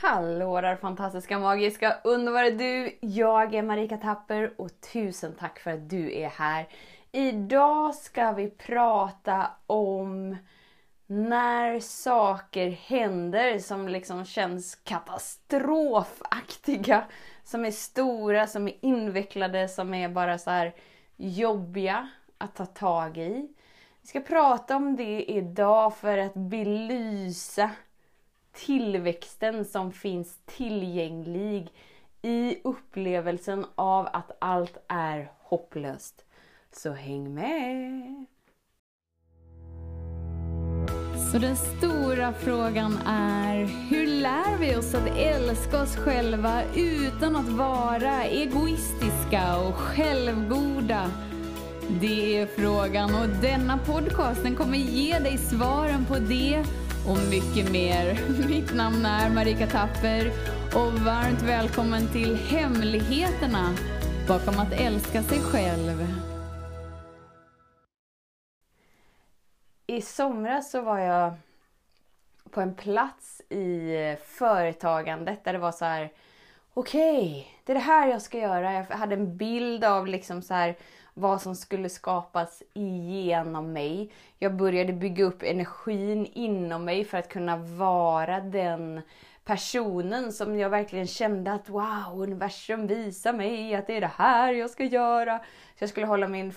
Hallå där fantastiska, magiska, underbara du! Jag är Marika Tapper och tusen tack för att du är här. Idag ska vi prata om när saker händer som liksom känns katastrofaktiga. Som är stora, som är invecklade, som är bara så här jobbiga att ta tag i. Vi ska prata om det idag för att belysa tillväxten som finns tillgänglig i upplevelsen av att allt är hopplöst. Så häng med! Så den stora frågan är, hur lär vi oss att älska oss själva utan att vara egoistiska och självgoda? Det är frågan och denna podcast den kommer ge dig svaren på det och mycket mer. Mitt namn är Marika Tapper och varmt välkommen till Hemligheterna bakom att älska sig själv. I somras så var jag på en plats i företagandet där det var så här okej, okay, det är det här jag ska göra. Jag hade en bild av liksom så här vad som skulle skapas igenom mig. Jag började bygga upp energin inom mig för att kunna vara den personen som jag verkligen kände att wow, universum visar mig att det är det här jag ska göra. Så jag skulle hålla min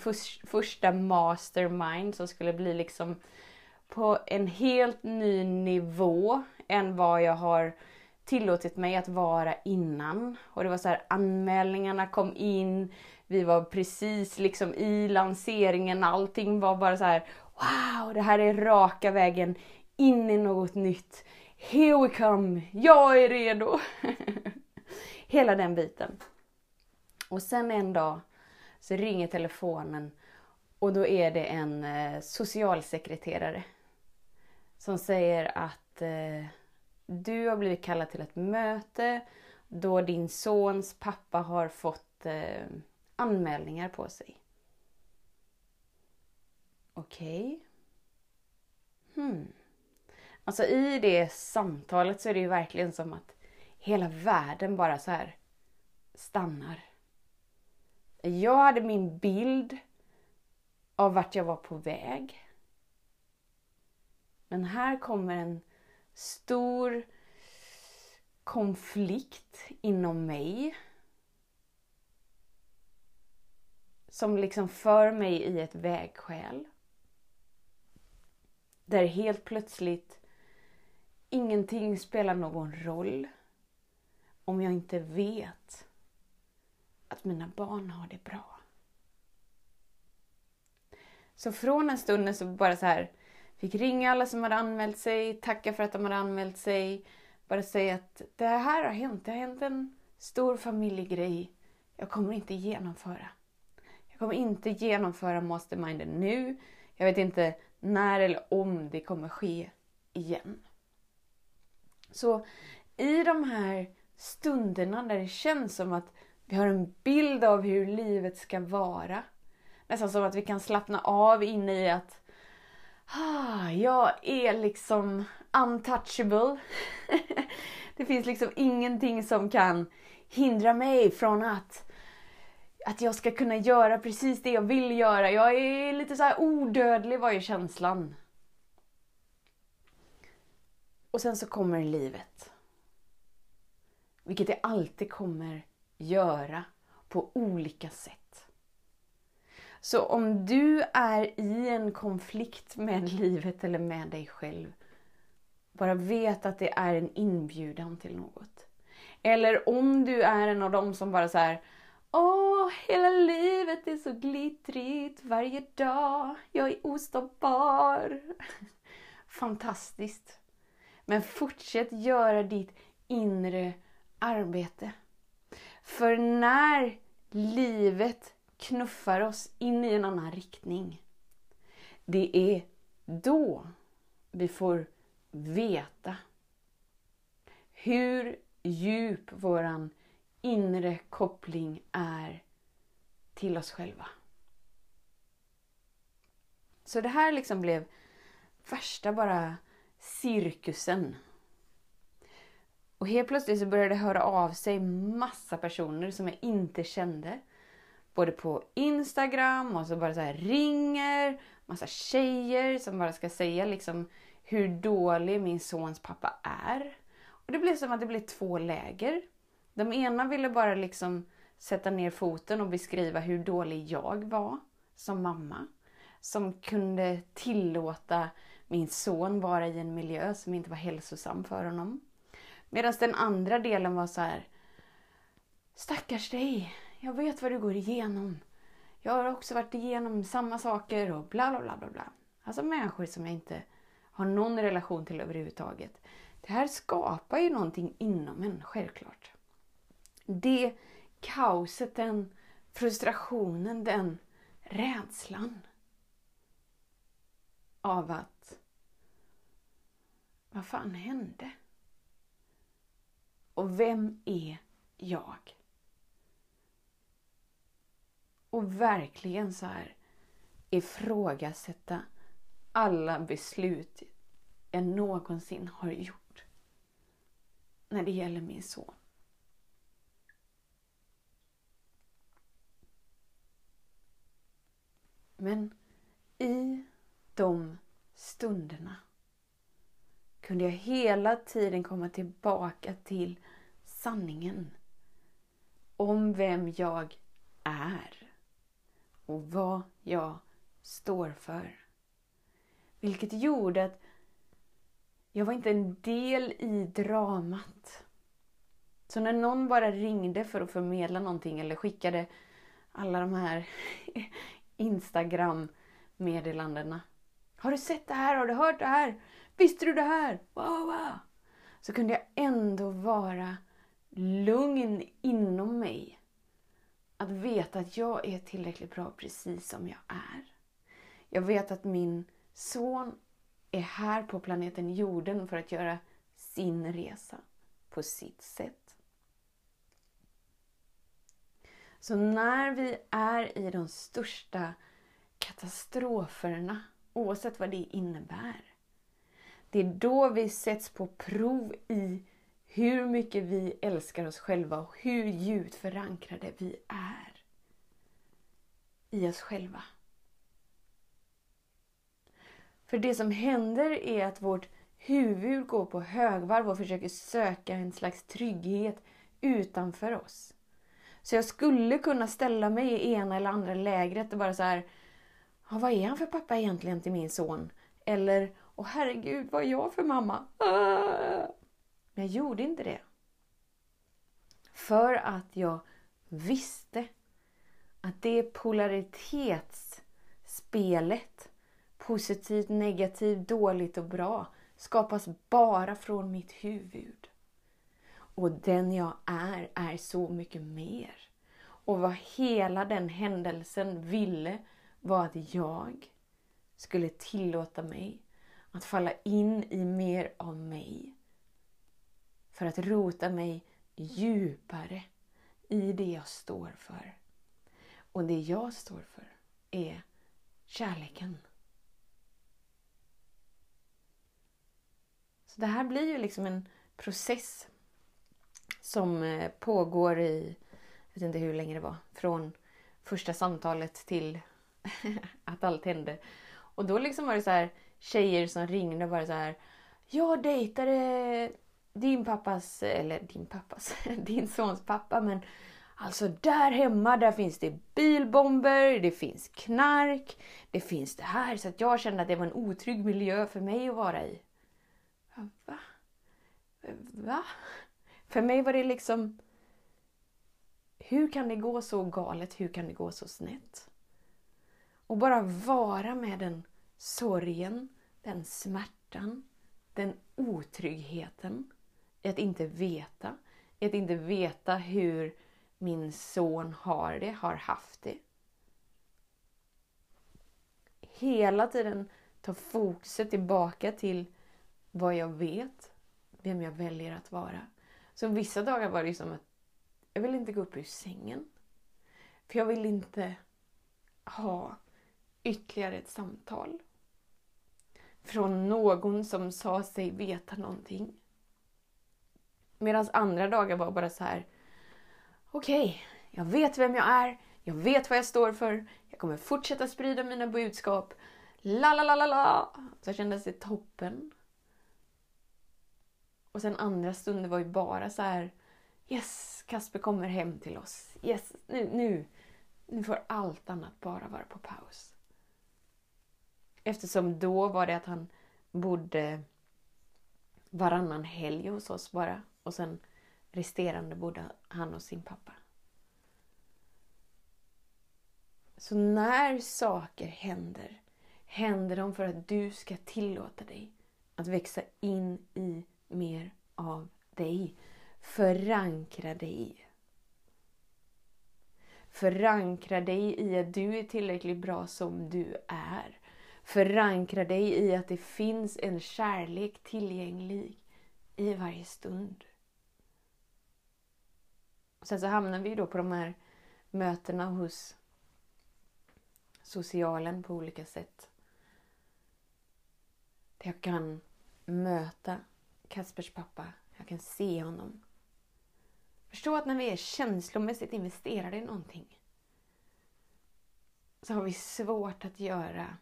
första mastermind som skulle bli liksom på en helt ny nivå än vad jag har tillåtit mig att vara innan. Och det var så här, anmälningarna kom in, vi var precis liksom i lanseringen, allting var bara så här, wow, det här är raka vägen in i något nytt. Here we come, jag är redo. Hela den biten. Och sen en dag så ringer telefonen och då är det en eh, socialsekreterare som säger att eh, du har blivit kallad till ett möte då din sons pappa har fått eh, anmälningar på sig. Okej. Okay. Hmm. Alltså i det samtalet så är det ju verkligen som att hela världen bara så här stannar. Jag hade min bild av vart jag var på väg. Men här kommer en stor konflikt inom mig som liksom för mig i ett vägskäl. Där helt plötsligt ingenting spelar någon roll om jag inte vet att mina barn har det bra. Så från en stund så bara så här, fick ringa alla som hade anmält sig, tacka för att de hade anmält sig. Bara säga att det här har hänt, det har hänt en stor familjegrej. Jag kommer inte genomföra. Jag kommer inte genomföra masterminden nu. Jag vet inte när eller om det kommer ske igen. Så i de här stunderna där det känns som att vi har en bild av hur livet ska vara. Nästan som att vi kan slappna av inne i att ah, jag är liksom untouchable. det finns liksom ingenting som kan hindra mig från att att jag ska kunna göra precis det jag vill göra. Jag är lite så här odödlig var ju känslan. Och sen så kommer livet. Vilket det alltid kommer göra på olika sätt. Så om du är i en konflikt med livet eller med dig själv, bara vet att det är en inbjudan till något. Eller om du är en av dem som bara så här, Åh, hela livet är så glittrigt varje dag. Jag är ostoppbar. Fantastiskt. Men fortsätt göra ditt inre arbete. För när livet knuffar oss in i en annan riktning, det är då vi får veta hur djup våran inre koppling är till oss själva. Så det här liksom blev värsta bara cirkusen. Och helt plötsligt så började det höra av sig massa personer som jag inte kände. Både på Instagram och så bara så här ringer. Massa tjejer som bara ska säga liksom hur dålig min sons pappa är. Och det blev som att det blev två läger. De ena ville bara liksom sätta ner foten och beskriva hur dålig jag var som mamma. Som kunde tillåta min son vara i en miljö som inte var hälsosam för honom. Medan den andra delen var så här. Stackars dig, jag vet vad du går igenom. Jag har också varit igenom samma saker och bla bla bla bla bla. Alltså människor som jag inte har någon relation till överhuvudtaget. Det här skapar ju någonting inom en, självklart. Det kaoset, den frustrationen, den rädslan av att vad fan hände? Och vem är jag? Och verkligen så här ifrågasätta alla beslut jag någonsin har gjort när det gäller min son. Men i de stunderna kunde jag hela tiden komma tillbaka till sanningen om vem jag är och vad jag står för. Vilket gjorde att jag var inte en del i dramat. Så när någon bara ringde för att förmedla någonting eller skickade alla de här Instagram-meddelandena. Har du sett det här? Har du hört det här? Visste du det här? Wow, wow. Så kunde jag ändå vara lugn inom mig. Att veta att jag är tillräckligt bra precis som jag är. Jag vet att min son är här på planeten jorden för att göra sin resa på sitt sätt. Så när vi är i de största katastroferna, oavsett vad det innebär, det är då vi sätts på prov i hur mycket vi älskar oss själva och hur djupt förankrade vi är i oss själva. För det som händer är att vårt huvud går på högvarv och försöker söka en slags trygghet utanför oss. Så jag skulle kunna ställa mig i ena eller andra lägret och bara så här. vad är han för pappa egentligen till min son? Eller, åh herregud, vad är jag för mamma? Ah! Men jag gjorde inte det. För att jag visste att det polaritetsspelet, positivt, negativt, dåligt och bra, skapas bara från mitt huvud. Och den jag är, är så mycket mer. Och vad hela den händelsen ville var att jag skulle tillåta mig att falla in i mer av mig. För att rota mig djupare i det jag står för. Och det jag står för är kärleken. Så det här blir ju liksom en process som eh, pågår i, jag vet inte hur länge det var, från första samtalet till att allt hände. Och då liksom var det så här tjejer som ringde och bara så här. Jag dejtade din pappas, eller din pappas, din sons pappa men Alltså där hemma där finns det bilbomber, det finns knark, det finns det här. Så att jag kände att det var en otrygg miljö för mig att vara i. Va? Va? För mig var det liksom... Hur kan det gå så galet? Hur kan det gå så snett? Och bara vara med den sorgen, den smärtan, den otryggheten i att inte veta. I att inte veta hur min son har det, har haft det. Hela tiden ta fokuset tillbaka till vad jag vet, vem jag väljer att vara. Så vissa dagar var det som att jag vill inte gå upp ur sängen. För jag vill inte ha ytterligare ett samtal. Från någon som sa sig veta någonting. Medan andra dagar var bara så här. Okej, okay, jag vet vem jag är. Jag vet vad jag står för. Jag kommer fortsätta sprida mina budskap. La, la, la, la, la. Så kändes det toppen. Och sen andra stunder var ju bara så här. Yes, Kasper kommer hem till oss. Yes, nu, nu, nu får allt annat bara vara på paus. Eftersom då var det att han bodde varannan helg hos oss bara. Och sen resterande bodde han hos sin pappa. Så när saker händer, händer de för att du ska tillåta dig att växa in i mer av dig. Förankra dig. Förankra dig i att du är tillräckligt bra som du är. Förankra dig i att det finns en kärlek tillgänglig i varje stund. Sen så hamnar vi då på de här mötena hos socialen på olika sätt. Där jag kan möta Kaspers pappa. Jag kan se honom. Förstå att när vi är känslomässigt investerade i någonting så har vi svårt att göra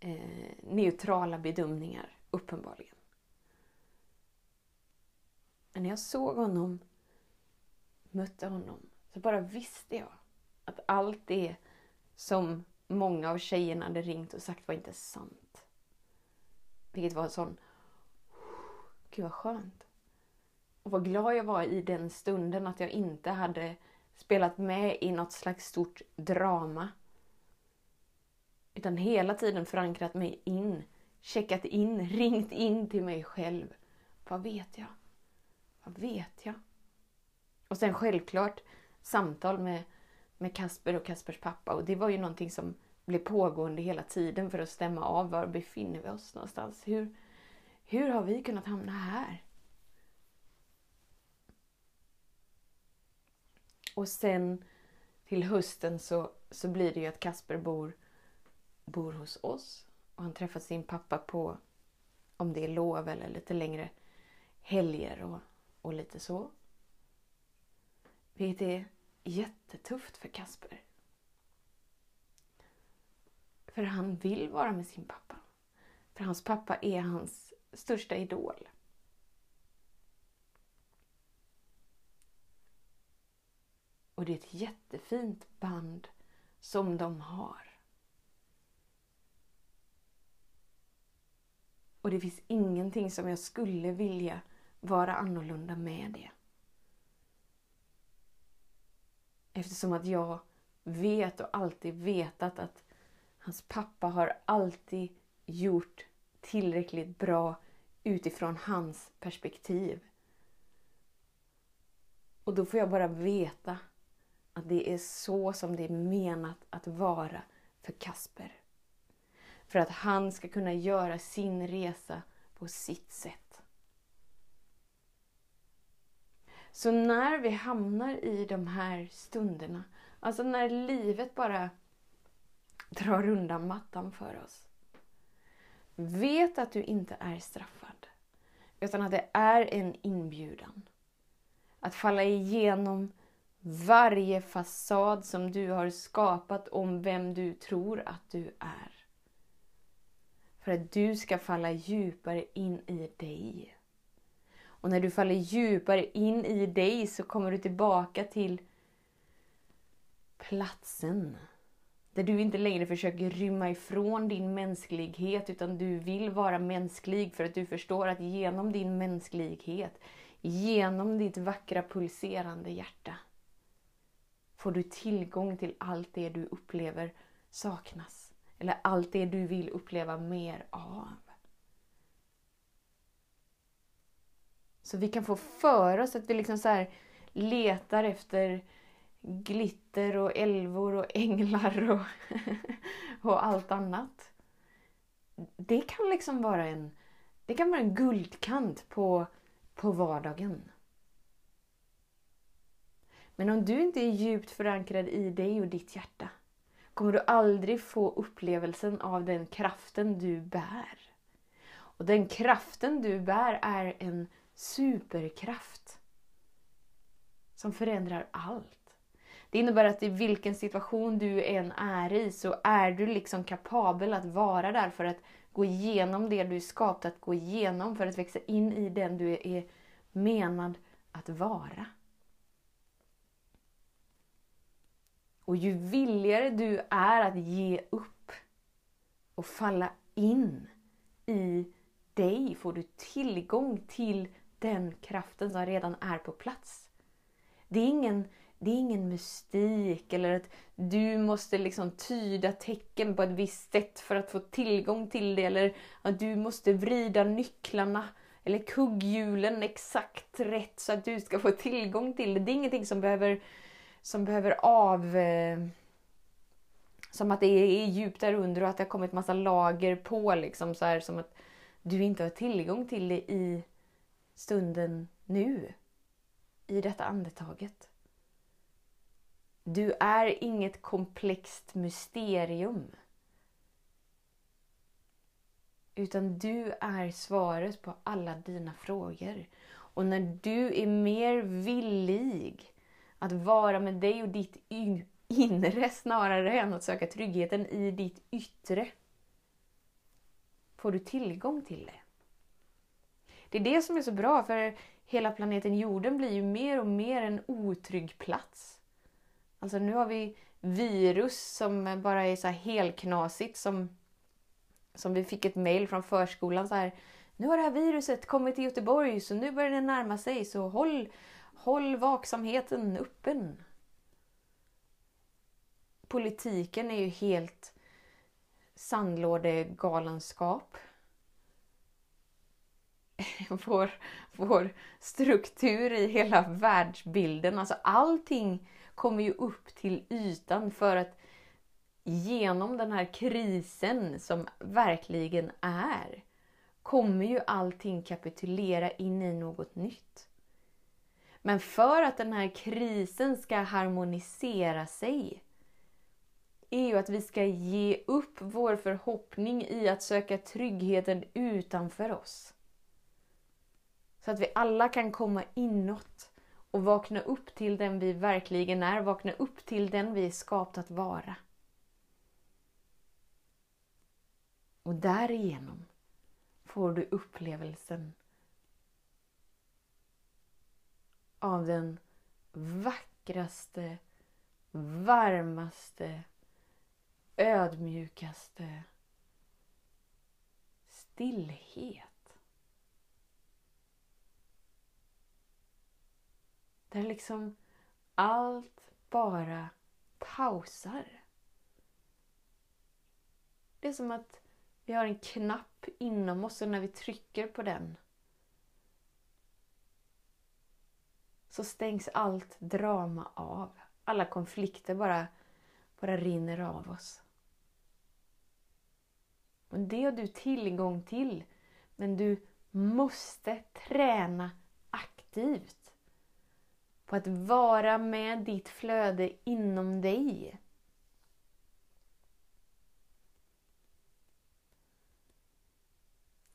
eh, neutrala bedömningar, uppenbarligen. Men när jag såg honom, mötte honom, så bara visste jag att allt det som många av tjejerna hade ringt och sagt var inte sant. Vilket var en sån... Gud vad skönt. Och vad glad jag var i den stunden att jag inte hade spelat med i något slags stort drama. Utan hela tiden förankrat mig in, checkat in, ringt in till mig själv. Vad vet jag? Vad vet jag? Och sen självklart samtal med med Kasper och Kaspers pappa. Och det var ju någonting som blev pågående hela tiden för att stämma av var befinner vi oss någonstans. Hur, hur har vi kunnat hamna här? Och sen till hösten så, så blir det ju att Kasper bor, bor hos oss. Och han träffar sin pappa på, om det är lov eller lite längre helger och, och lite så. Vilket är jättetufft för Kasper. För han vill vara med sin pappa. För hans pappa är hans största idol. Och det är ett jättefint band som de har. Och det finns ingenting som jag skulle vilja vara annorlunda med det. Eftersom att jag vet och alltid vetat att hans pappa har alltid gjort tillräckligt bra utifrån hans perspektiv. Och då får jag bara veta att det är så som det är menat att vara för Kasper. För att han ska kunna göra sin resa på sitt sätt. Så när vi hamnar i de här stunderna, alltså när livet bara drar undan mattan för oss. Vet att du inte är straffad, utan att det är en inbjudan. Att falla igenom varje fasad som du har skapat om vem du tror att du är. För att du ska falla djupare in i dig. Och när du faller djupare in i dig så kommer du tillbaka till platsen. Där du inte längre försöker rymma ifrån din mänsklighet utan du vill vara mänsklig för att du förstår att genom din mänsklighet, genom ditt vackra pulserande hjärta får du tillgång till allt det du upplever saknas. Eller allt det du vill uppleva mer av. Så vi kan få för oss att vi liksom så letar efter glitter och älvor och änglar och, och allt annat. Det kan liksom vara en, det kan vara en guldkant på, på vardagen. Men om du inte är djupt förankrad i dig och ditt hjärta kommer du aldrig få upplevelsen av den kraften du bär. Och den kraften du bär är en superkraft. Som förändrar allt. Det innebär att i vilken situation du än är i så är du liksom kapabel att vara där för att gå igenom det du är skapt att gå igenom. För att växa in i den du är menad att vara. Och ju villigare du är att ge upp och falla in i dig får du tillgång till den kraften som redan är på plats. Det är ingen, det är ingen mystik eller att du måste liksom tyda tecken på ett visst sätt för att få tillgång till det. Eller att du måste vrida nycklarna eller kugghjulen exakt rätt så att du ska få tillgång till det. Det är ingenting som behöver, som behöver av... Eh, som att det är djupt där under och att det har kommit massa lager på. Liksom, så här, som att du inte har tillgång till det i stunden nu. I detta andetaget. Du är inget komplext mysterium. Utan du är svaret på alla dina frågor. Och när du är mer villig att vara med dig och ditt inre snarare än att söka tryggheten i ditt yttre får du tillgång till det. Det är det som är så bra, för hela planeten jorden blir ju mer och mer en otrygg plats. Alltså nu har vi virus som bara är så här helknasigt som, som vi fick ett mail från förskolan så här. Nu har det här viruset kommit till Göteborg så nu börjar det närma sig så håll, håll vaksamheten öppen. Politiken är ju helt sandlådegalenskap. Vår, vår struktur i hela världsbilden, alltså allting kommer ju upp till ytan för att genom den här krisen som verkligen är kommer ju allting kapitulera in i något nytt. Men för att den här krisen ska harmonisera sig är ju att vi ska ge upp vår förhoppning i att söka tryggheten utanför oss. Så att vi alla kan komma inåt och vakna upp till den vi verkligen är, vakna upp till den vi är skapt att vara. Och därigenom får du upplevelsen av den vackraste, varmaste, ödmjukaste stillhet. Där liksom allt bara pausar. Det är som att vi har en knapp inom oss och när vi trycker på den så stängs allt drama av. Alla konflikter bara, bara rinner av oss. Och det har du tillgång till. Men du måste träna aktivt på att vara med ditt flöde inom dig.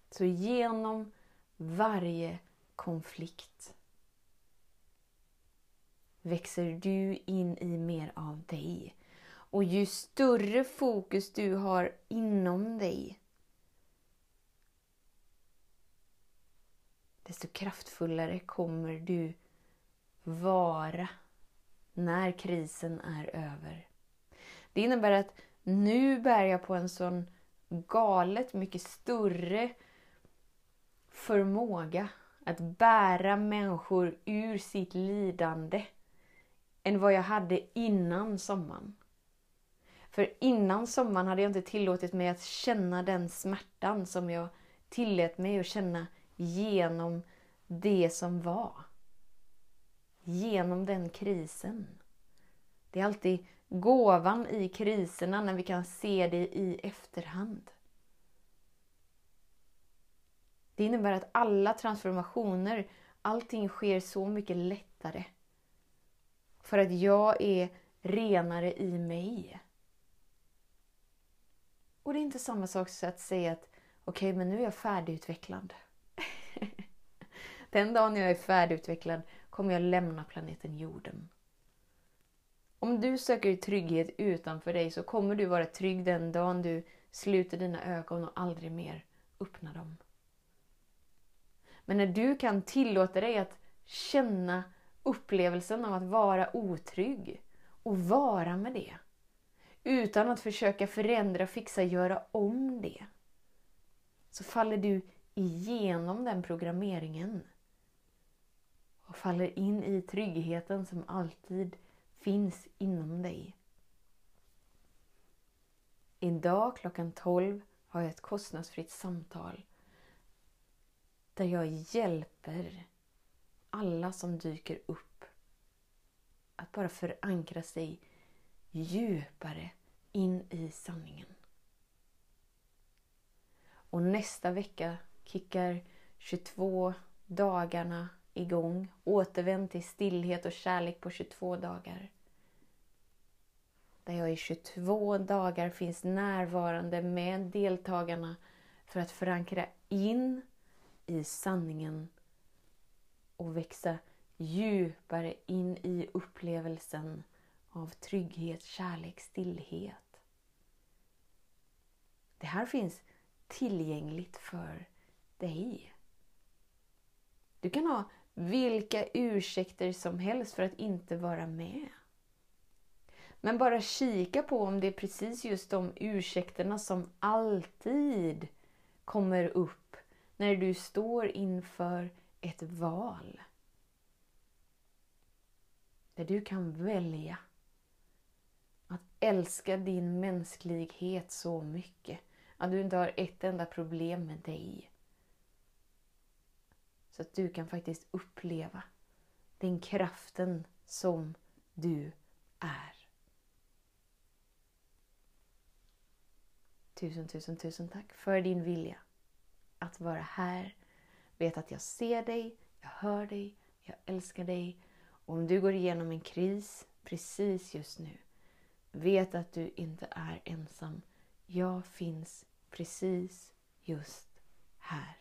Så genom varje konflikt växer du in i mer av dig. Och ju större fokus du har inom dig desto kraftfullare kommer du vara när krisen är över. Det innebär att nu bär jag på en sån galet mycket större förmåga att bära människor ur sitt lidande än vad jag hade innan sommaren. För innan sommaren hade jag inte tillåtit mig att känna den smärtan som jag tillät mig att känna genom det som var. Genom den krisen. Det är alltid gåvan i kriserna när vi kan se det i efterhand. Det innebär att alla transformationer, allting sker så mycket lättare. För att jag är renare i mig. Och det är inte samma sak som att säga att okej, okay, men nu är jag färdigutvecklad. Den dagen jag är färdigutvecklad kommer jag lämna planeten jorden. Om du söker trygghet utanför dig så kommer du vara trygg den dagen du sluter dina ögon och aldrig mer öppnar dem. Men när du kan tillåta dig att känna upplevelsen av att vara otrygg och vara med det utan att försöka förändra, fixa, göra om det så faller du igenom den programmeringen och faller in i tryggheten som alltid finns inom dig. Idag klockan 12 har jag ett kostnadsfritt samtal där jag hjälper alla som dyker upp att bara förankra sig djupare in i sanningen. Och nästa vecka kickar 22 dagarna igång. Återvänd till stillhet och kärlek på 22 dagar. Där jag i 22 dagar finns närvarande med deltagarna för att förankra in i sanningen och växa djupare in i upplevelsen av trygghet, kärlek, stillhet. Det här finns tillgängligt för dig. Du kan ha vilka ursäkter som helst för att inte vara med. Men bara kika på om det är precis just de ursäkterna som alltid kommer upp när du står inför ett val. Där du kan välja att älska din mänsklighet så mycket att du inte har ett enda problem med dig. Så att du kan faktiskt uppleva den kraften som du är. Tusen, tusen, tusen tack för din vilja att vara här. Vet att jag ser dig, jag hör dig, jag älskar dig. Och om du går igenom en kris precis just nu, vet att du inte är ensam. Jag finns precis just här.